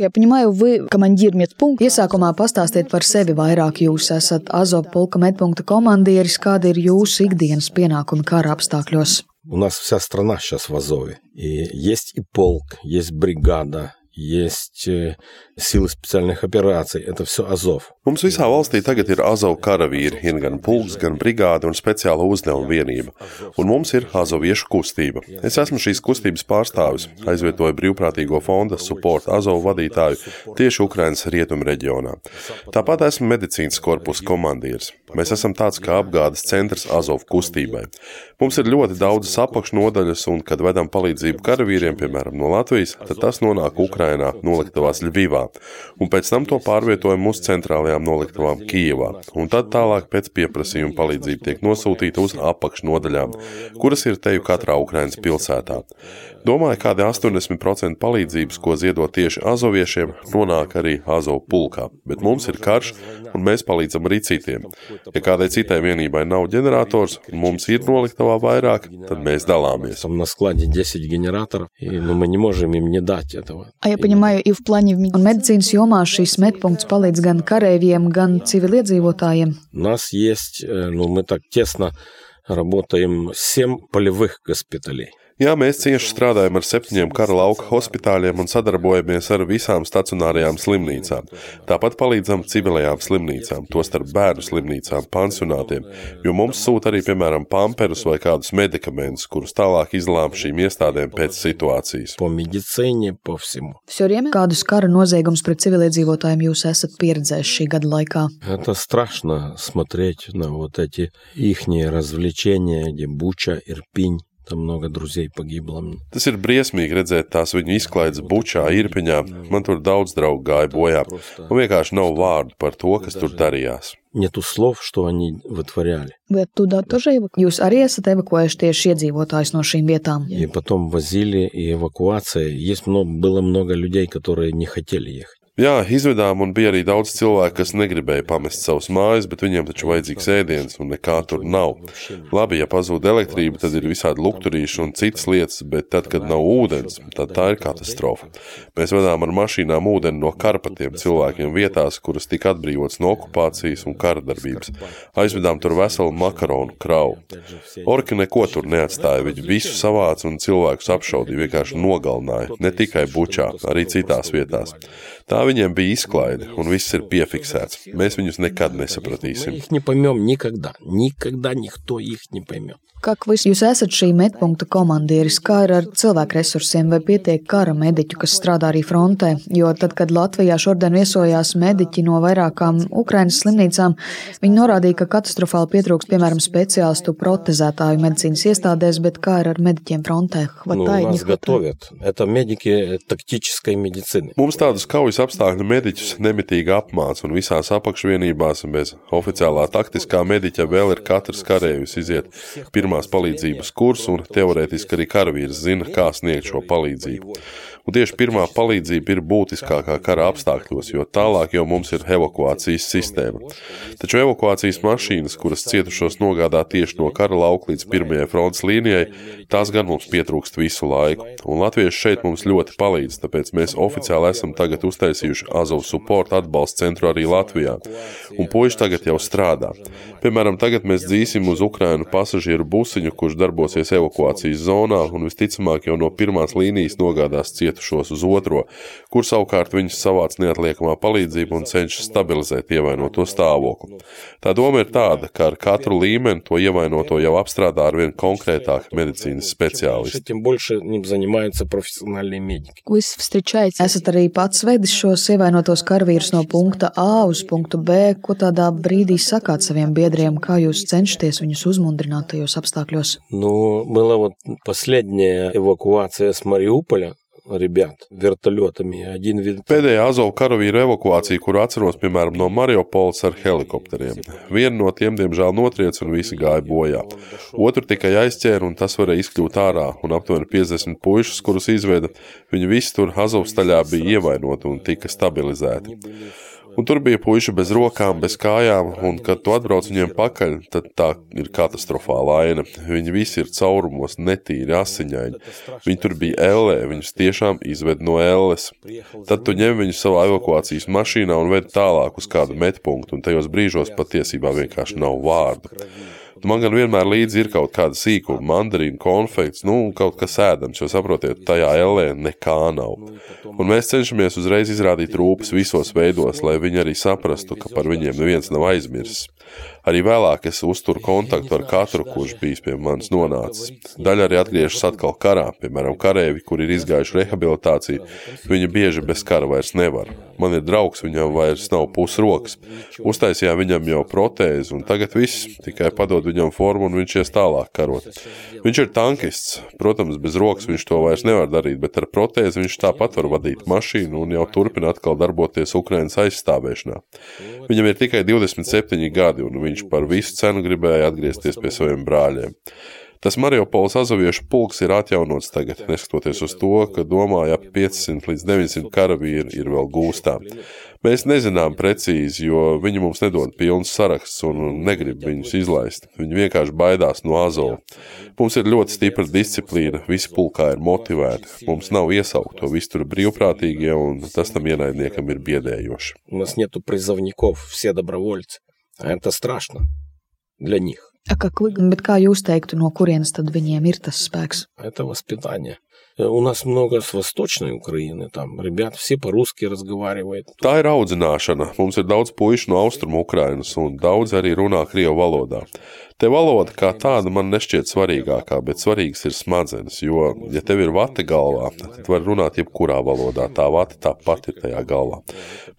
Я понимаю, вы командир медпункта. Iesākumā pastāstiet par sevi vairāk. Jūs esat Azov polka medpunkta komandieris. Kāda ir jūsu ikdienas pienākumi kara apstākļos? У нас вся страна сейчас в Азове. И есть и полк, есть бригада, есть силы специальных операций. Это все Азов. Mums visā valstī tagad ir Azov karavīri, ir gan pulks, gan brigāde un speciāla uzdevuma vienība. Un mums ir Azoviešu kustība. Es esmu šīs kustības pārstāvis, aizvietoju brīvprātīgo fonda support Azov vadītāju tieši Ukrainas rietumu reģionā. Tāpat esmu medicīnas korpusa komandieris. Mēs esam tāds kā apgādes centrs Azov kustībai. Mums ir ļoti daudzas apakšnodaļas, un, kad vedam palīdzību karavīriem, piemēram, no Latvijas, tad tas nonāk Ukrainā, Ukrainā noliktavās Ļuvivā, un pēc tam to pārvietojam uz centrālajām noliktavām Kijivā, un tad tālāk pēc pieprasījuma palīdzība tiek nosūtīta uz apakšnodaļām, kuras ir teju katrā Ukrainas pilsētā. Domāju, kādi 80% palīdzības, ko ziedot tieši azoviešiem, nonāk arī azovu pulkā, bet mums ir karš, un mēs palīdzam arī citiem. Ja kādai citai vienībai nav ģenerators, un mums ir noliktavā vairāk, tad mēs dalāmies. А на складе 10 генераторов, и ну, мы не можем им не дать этого. A ja paņemаю, и в плане un medicīnas jomā šīs medpunkts palīdz gan kareiviem, gan civiliedzīvotājiem. У нас есть, э, ну, мы так тесно работаем, 7 полевых госпиталей. Jā, mēs cieši strādājam ar septiņiem kara lauka hospitāļiem un sadarbojamies ar visām stacionārajām slimnīcām. Tāpat palīdzam civilajām slimnīcām, tostarp bērnu slimnīcām, pansionātiem, jo mums sūta arī, piemēram, pamperus vai kādus medikamentus, kurus tālāk izlām šīm iestādēm pēc situācijas. По medicīne, по всему. Все время kādus kara noziegumus pret civiliedzīvotājiem jūs esat pieredzējuši šī gada laikā? Это страшно смотреть на вот эти ихние развлечения, где Буча, Ирпинь. Там много друзей погибло. Tas ir briesmīgi redzēt tās viņu izklaides bučā, irpiņā. Man tur daudz draugu gāja bojā. Man vienkārši nav vārdu par to, kas tur darījās. Нету слов, что они вытворяли. Vai tūdā тоже evaku- Jūs arī esat evakuējuši tieši iedzīvotājus no šīm vietām? И потом возили, и эвакуация. Есть много, было много людей, которые не хотели ехать. Jā, izvedām, un bija arī daudz cilvēku, kas negribēja pamest savus mājas, bet viņiem taču vajadzīgs ēdiens, un nekā tur nav. Labi, ja pazūd elektrība, tad ir visādi lukturīši un citas lietas, bet tad, kad nav ūdens, tad tā ir katastrofa. Mēs vedām ar mašīnām ūdeni no Karpatiem cilvēkiem vietās, kuras tika atbrīvotas no okupācijas un kara darbības. Aizvedām tur veselu makaronu kravu. Orki neko tur neatstāja, viņi visu savāca un cilvēkus apšaudīja, vienkārši nogalināja, ne tikai bučā, arī citās vietās. Tā viņiem bija izklaide, un viss ir piefiksēts. Mēs viņus nekad nesapratīsim. Mēs viņus nepamjom nekad. Nekad nikto jih nepamjom. Jūs esat šī medpunkta komandieris. Kā ir ar cilvēku resursiem, vai pietiek kara mediķu, kas strādā arī frontē? Jo tad, kad Latvijā šodien viesojās mediķi no vairākām Ukrainas slimnīcām, viņi norādīja, ka katastrofāli pietrūks, piemēram, speciālistu protezētāju medicīnas iestādēs, bet kā ir ar mediķiem frontē? Nu, Mums tādus kaujas apstākļu mediķus nemitīgi apmāca un visās apakšvienībās bez oficiālā taktiskā mediķa vēl ir katrs karējus iziet. Pirma pirmās palīdzības kursu, un teorētiski arī karavīrs zina, kā sniegt šo palīdzību. Un tieši pirmā palīdzība ir būtiskākā kara apstākļos, jo tālāk jau mums ir evakuācijas sistēma. Taču evakuācijas mašīnas, kuras cietušos nogādā tieši no kara lauka līdz pirmajai frontes līnijai, tās gan mums pietrūkst visu laiku. Un latvieši šeit mums ļoti palīdz, tāpēc mēs oficiāli esam tagad uztaisījuši Azov support atbalsta centru arī Latvijā. Un puiši tagad jau strādā. Piemēram, tagad mēs dzīsim uz Ukrainu pasažieru pusiņu, kurš darbosies evakuācijas zonā un visticamāk jau no pirmās līnijas nogādās cietušos uz otro, kur savukārt viņus savāc neatliekamā palīdzība un cenšas stabilizēt ievainoto stāvokli. Tā doma ir tāda, ka ar katru līmeni to ievainoto jau apstrādā ar vien konkrētāk medicīnas speciālisti. Esat arī pats vedis šos ievainotos karavīrus no punkta A uz punktu B, ko tādā brīdī sakāt saviem biedriem, kā jūs cenšaties viņus uzmundrināt tajos apstākļos? Ну, была вот последняя эвакуация с Мариуполя ребят вертолетами. Один вид... Pēdējā Azovu karavīru evakuācija, kuru atceros, piemēram, no Mariupoles ar helikopteriem. Viena no tiem, diemžēl, notriec un visi gāja bojā. Otru tikai aizķēra, un tas varēja izkļūt ārā. Un aptuveni 50 puišus, kurus izveda, viņi visi tur Azovstaļā bija ievainoti un tika stabilizēti. Un tur bija puiši bez rokām, bez kājām, un kad tu atbrauc viņiem pakaļ, tad tā ir katastrofāla aina. Viņi visi ir caurumos, netīri, asiņaini. Viņi tur bija ellē, viņus tiešām izved no elles. Tad tu ņem viņus savā evakuācijas mašīnā un ved tālāk uz kādu metpunktu, un tajos brīžos patiesībā vienkārši nav vārdu. Man gan vienmēr līdzi ir kaut kāda sīkuma, mandarīna, konfekts, nu, kaut kas ēdams, jo saprotiet, tajā ellē nekā nav. Un mēs cenšamies uzreiz izrādīt rūpes visos veidos, lai viņi arī saprastu, ka par viņiem neviens nav aizmirsis. Arī vēlāk es uzturu kontaktu ar katru, kurš bijis pie manis nonācis. Daļa arī atgriežas atkal karā, piemēram, karēvi, kur ir izgājuši rehabilitāciju. Viņi bieži bez kara vairs nevar. Man ir draugs, viņam vairs nav pusrokas. Uztaisījām viņam jau protēzi, un tagad viss tikai padod viņam formu, un viņš ies tālāk karot. Viņš ir tankists. Protams, bez rokas viņš to vairs nevar darīt, bet ar protēzi viņš tāpat var vadīt mašīnu un jau turpina atkal darboties Ukrainas aizstāvēšanā. Viņam ir tikai 27 gadi, un viņš viņš par visu cenu gribēja atgriezties pie saviem brāļiem. Tas Mariupols azoviešu pulks ir atjaunots tagad, neskatoties uz to, ka domāja ap 500 līdz 900 karavīri ir vēl gūstā. Mēs nezinām precīzi, jo viņi mums nedod pilns saraksts un negrib viņus izlaist. Viņi vienkārši baidās no azova. Mums ir ļoti stipra disciplīna, visi pulkā ir motivēti. Mums nav iesaukto, visi tur brīvprātīgie un tas tam ienaidniekam ir biedējoši. Mums netu prizavnikov, visi dobrovoļci. это страшно для них. A, Как вы, bet kā jūs teiktu, no kurienes tad viņiem ir tas spēks? Это воспитание. Э, У нас много с Восточной Украины, там ребят все по-русски разговаривают. Tā ir audzināšana. Mums ir daudz puišu no austrumu Ukrainas, un daudz arī runā krievu valodā. Te valoda kā tāda man nešķiet svarīgākā, bet svarīgas ir smadzenes, jo, ja tev ir vate galvā, tad var runāt jebkurā valodā. Tā vate tāpat ir tajā galvā.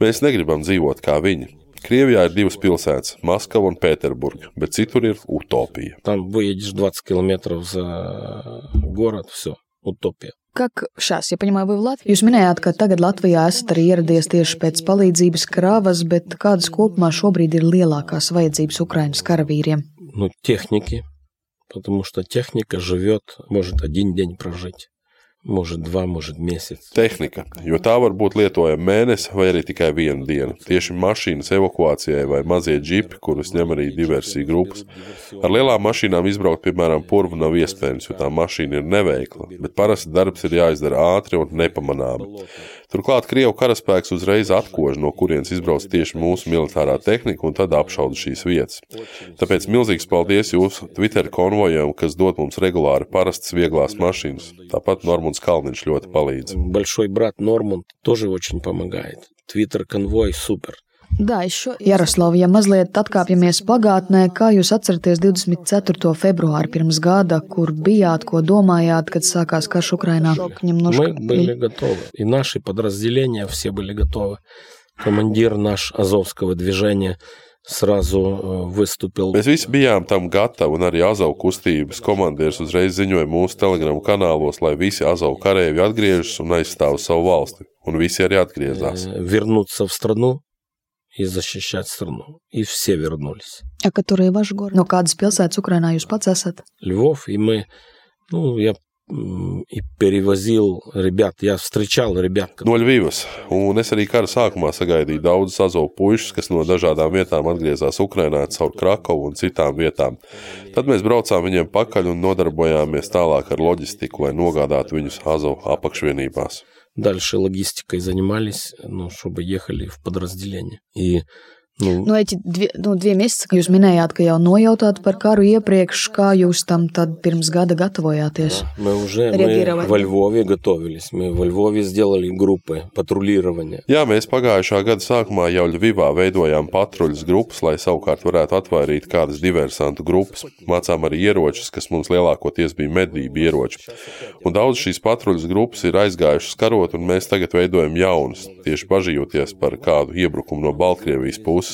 Mēs negribam dzīvot kā viņi. Krievijā ir divas pilsētas - Maskava un Pēterburga, bet citur ir utopija. Там выедешь 20 километров за город, все, утопия. Как šās, ja paņemā vai Latviju? Jūs minējāt, ka tagad Latvijā esat arī ieradies tieši pēc palīdzības krāvas, bet kādas kopumā šobrīd ir lielākās vajadzības Ukrainas karavīriem? Ну, техники, потому что техника живет, может один день прожить, может два, может месяц. Tehnika, jo tā var būt lietojama mēnesi vai arī tikai vienu dienu. Tieši mašīnas evakuācijai vai mazie džipi, kurus ņem arī diversiju grupas. Ar lielām mašīnām izbraukt, piemēram, purvu nav iespējams, jo tā mašīna ir neveikla, bet parasti darbs ir jāizdara ātri un nepamanāmi. Turklāt Krievu karaspēks uzreiz atkož, no kurienes izbrauc tieši mūsu militārā tehnika un tad apšauda šīs vietas. Tāpēc milzīgs paldies jūsu Twitter konvojam, kas dod mums regulāri parastas vieglās mašīnas. Tāpat Normons Kalniņš ļoti palīdz. Большой брат Норманд тоже очень помогает. Твиттер-конвой супер. Es šo Jaroslavu, ja mazliet atkāpjamies pagātnē, kā jūs atceraties 24. februāru pirms gada, kur bijāt, ko domājāt, kad sākās karš Ukrainā? Мы были готовы. И наши подразделения все были готовы. Командир наш Азовского движения сразу э, выступил. Mēs visi bijām tam gatavi, un arī Azavu kustības komandieris uzreiz ziņoja mūsu telegramu kanālos, lai visi Azavu kareivi atgriežas un aizstāv savu valsti. Un visi arī atgriezās. э, вернуться в страну и защищать страну. И все вернулись. A, ka tur ir Vašgor. No kādas pilsētas Ukrainā jūs pats esat? Львов, и мы, ну, я м, и перевозил ребят, я встречал ребят, No Ļuvijas, un es arī kara sākumā sagaidīju daudzus azovu puišus, kas no dažādām vietām atgriezās Ukrainā caur Krakovu un citām vietām. Tad mēs braucām viņiem pakaļ un nodarbojāmies tālāk ar loģistiku, lai nogādātu viņus azovu apakšvienībās. дальше логистикой занимались, ну, чтобы ехали в подразделение. И, ну, Nu, eķi, dvi, nu, divi mēnesi, ka jūs minējāt, ka jau nojautāt par karu iepriekš, kā jūs tam tad pirms gada gatavojāties. мы уже мы Реагировали. во Львове готовились. Мы во Львове сделали группы патрулирования. Jā, mēs pagājušā gada sākumā jau Ļuvijā veidojām patruļas grupas, lai savukārt varētu atvairīt kādas diversantu grupas. Mācām arī ieročus, kas mums lielākoties bija medību ieroči. Un daudz šīs patruļas grupas ir aizgājušas karot, un mēs tagad veidojam jaunas, tieši bažījoties par kādu iebrukumu no Baltkrievijas puses.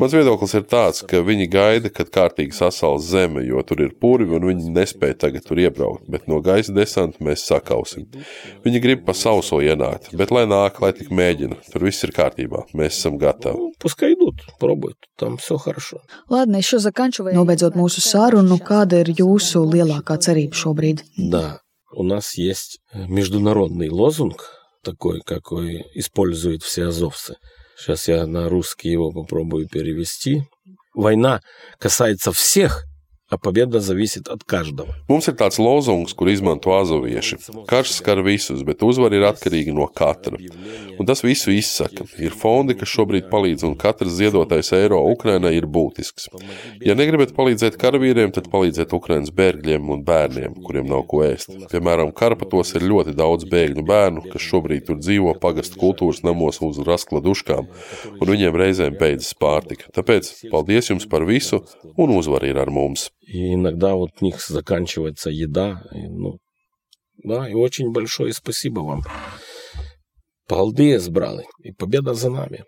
Mans viedoklis ir tāds, ka viņi gaida, kad kārtīgi sasals zeme, jo tur ir purvi un viņi nespēja tagad tur iebraukt, bet no gaisa desanta mēs sakausim. Viņi grib pa sauso ienākt, bet lai nāk, lai tik mēģina, tur viss ir kārtībā, mēs esam gatavi. Ну, пускай идут, пробуют, там все хорошо. Ладно, es šo zakanču Nobeidzot mūsu sarunu, kāda ir jūsu lielākā cerība šobrīd? Да, у нас есть международный лозунг, такой, какой используют все азовцы. Сейчас я на русский его попробую перевести. Война касается всех, ka pobēda zavisit no každava. Mums ir tāds lozungs, kur izmanto azovieši. Karš skar visus, bet uzvara ir atkarīga no katra. Un tas visu izsaka. Ir fondi, kas šobrīd palīdz, un katrs ziedotais eiro Ukrainai ir būtisks. Ja negribat palīdzēt karavīriem, tad palīdziet Ukrainas bēgļiem un bērniem, kuriem nav ko ēst. Piemēram, Karpatos ir ļoti daudz bēgļu bērnu, kas šobrīd tur dzīvo pagastu kultūras namos uz raskladuškām, un viņiem reizēm beidzas pārtika. Tāpēc paldies jums par visu, un uzvar ir ar mums! И иногда вот у них заканчивается еда. И, ну, да, и очень большое спасибо вам. Paldies, брали. И победа за нами.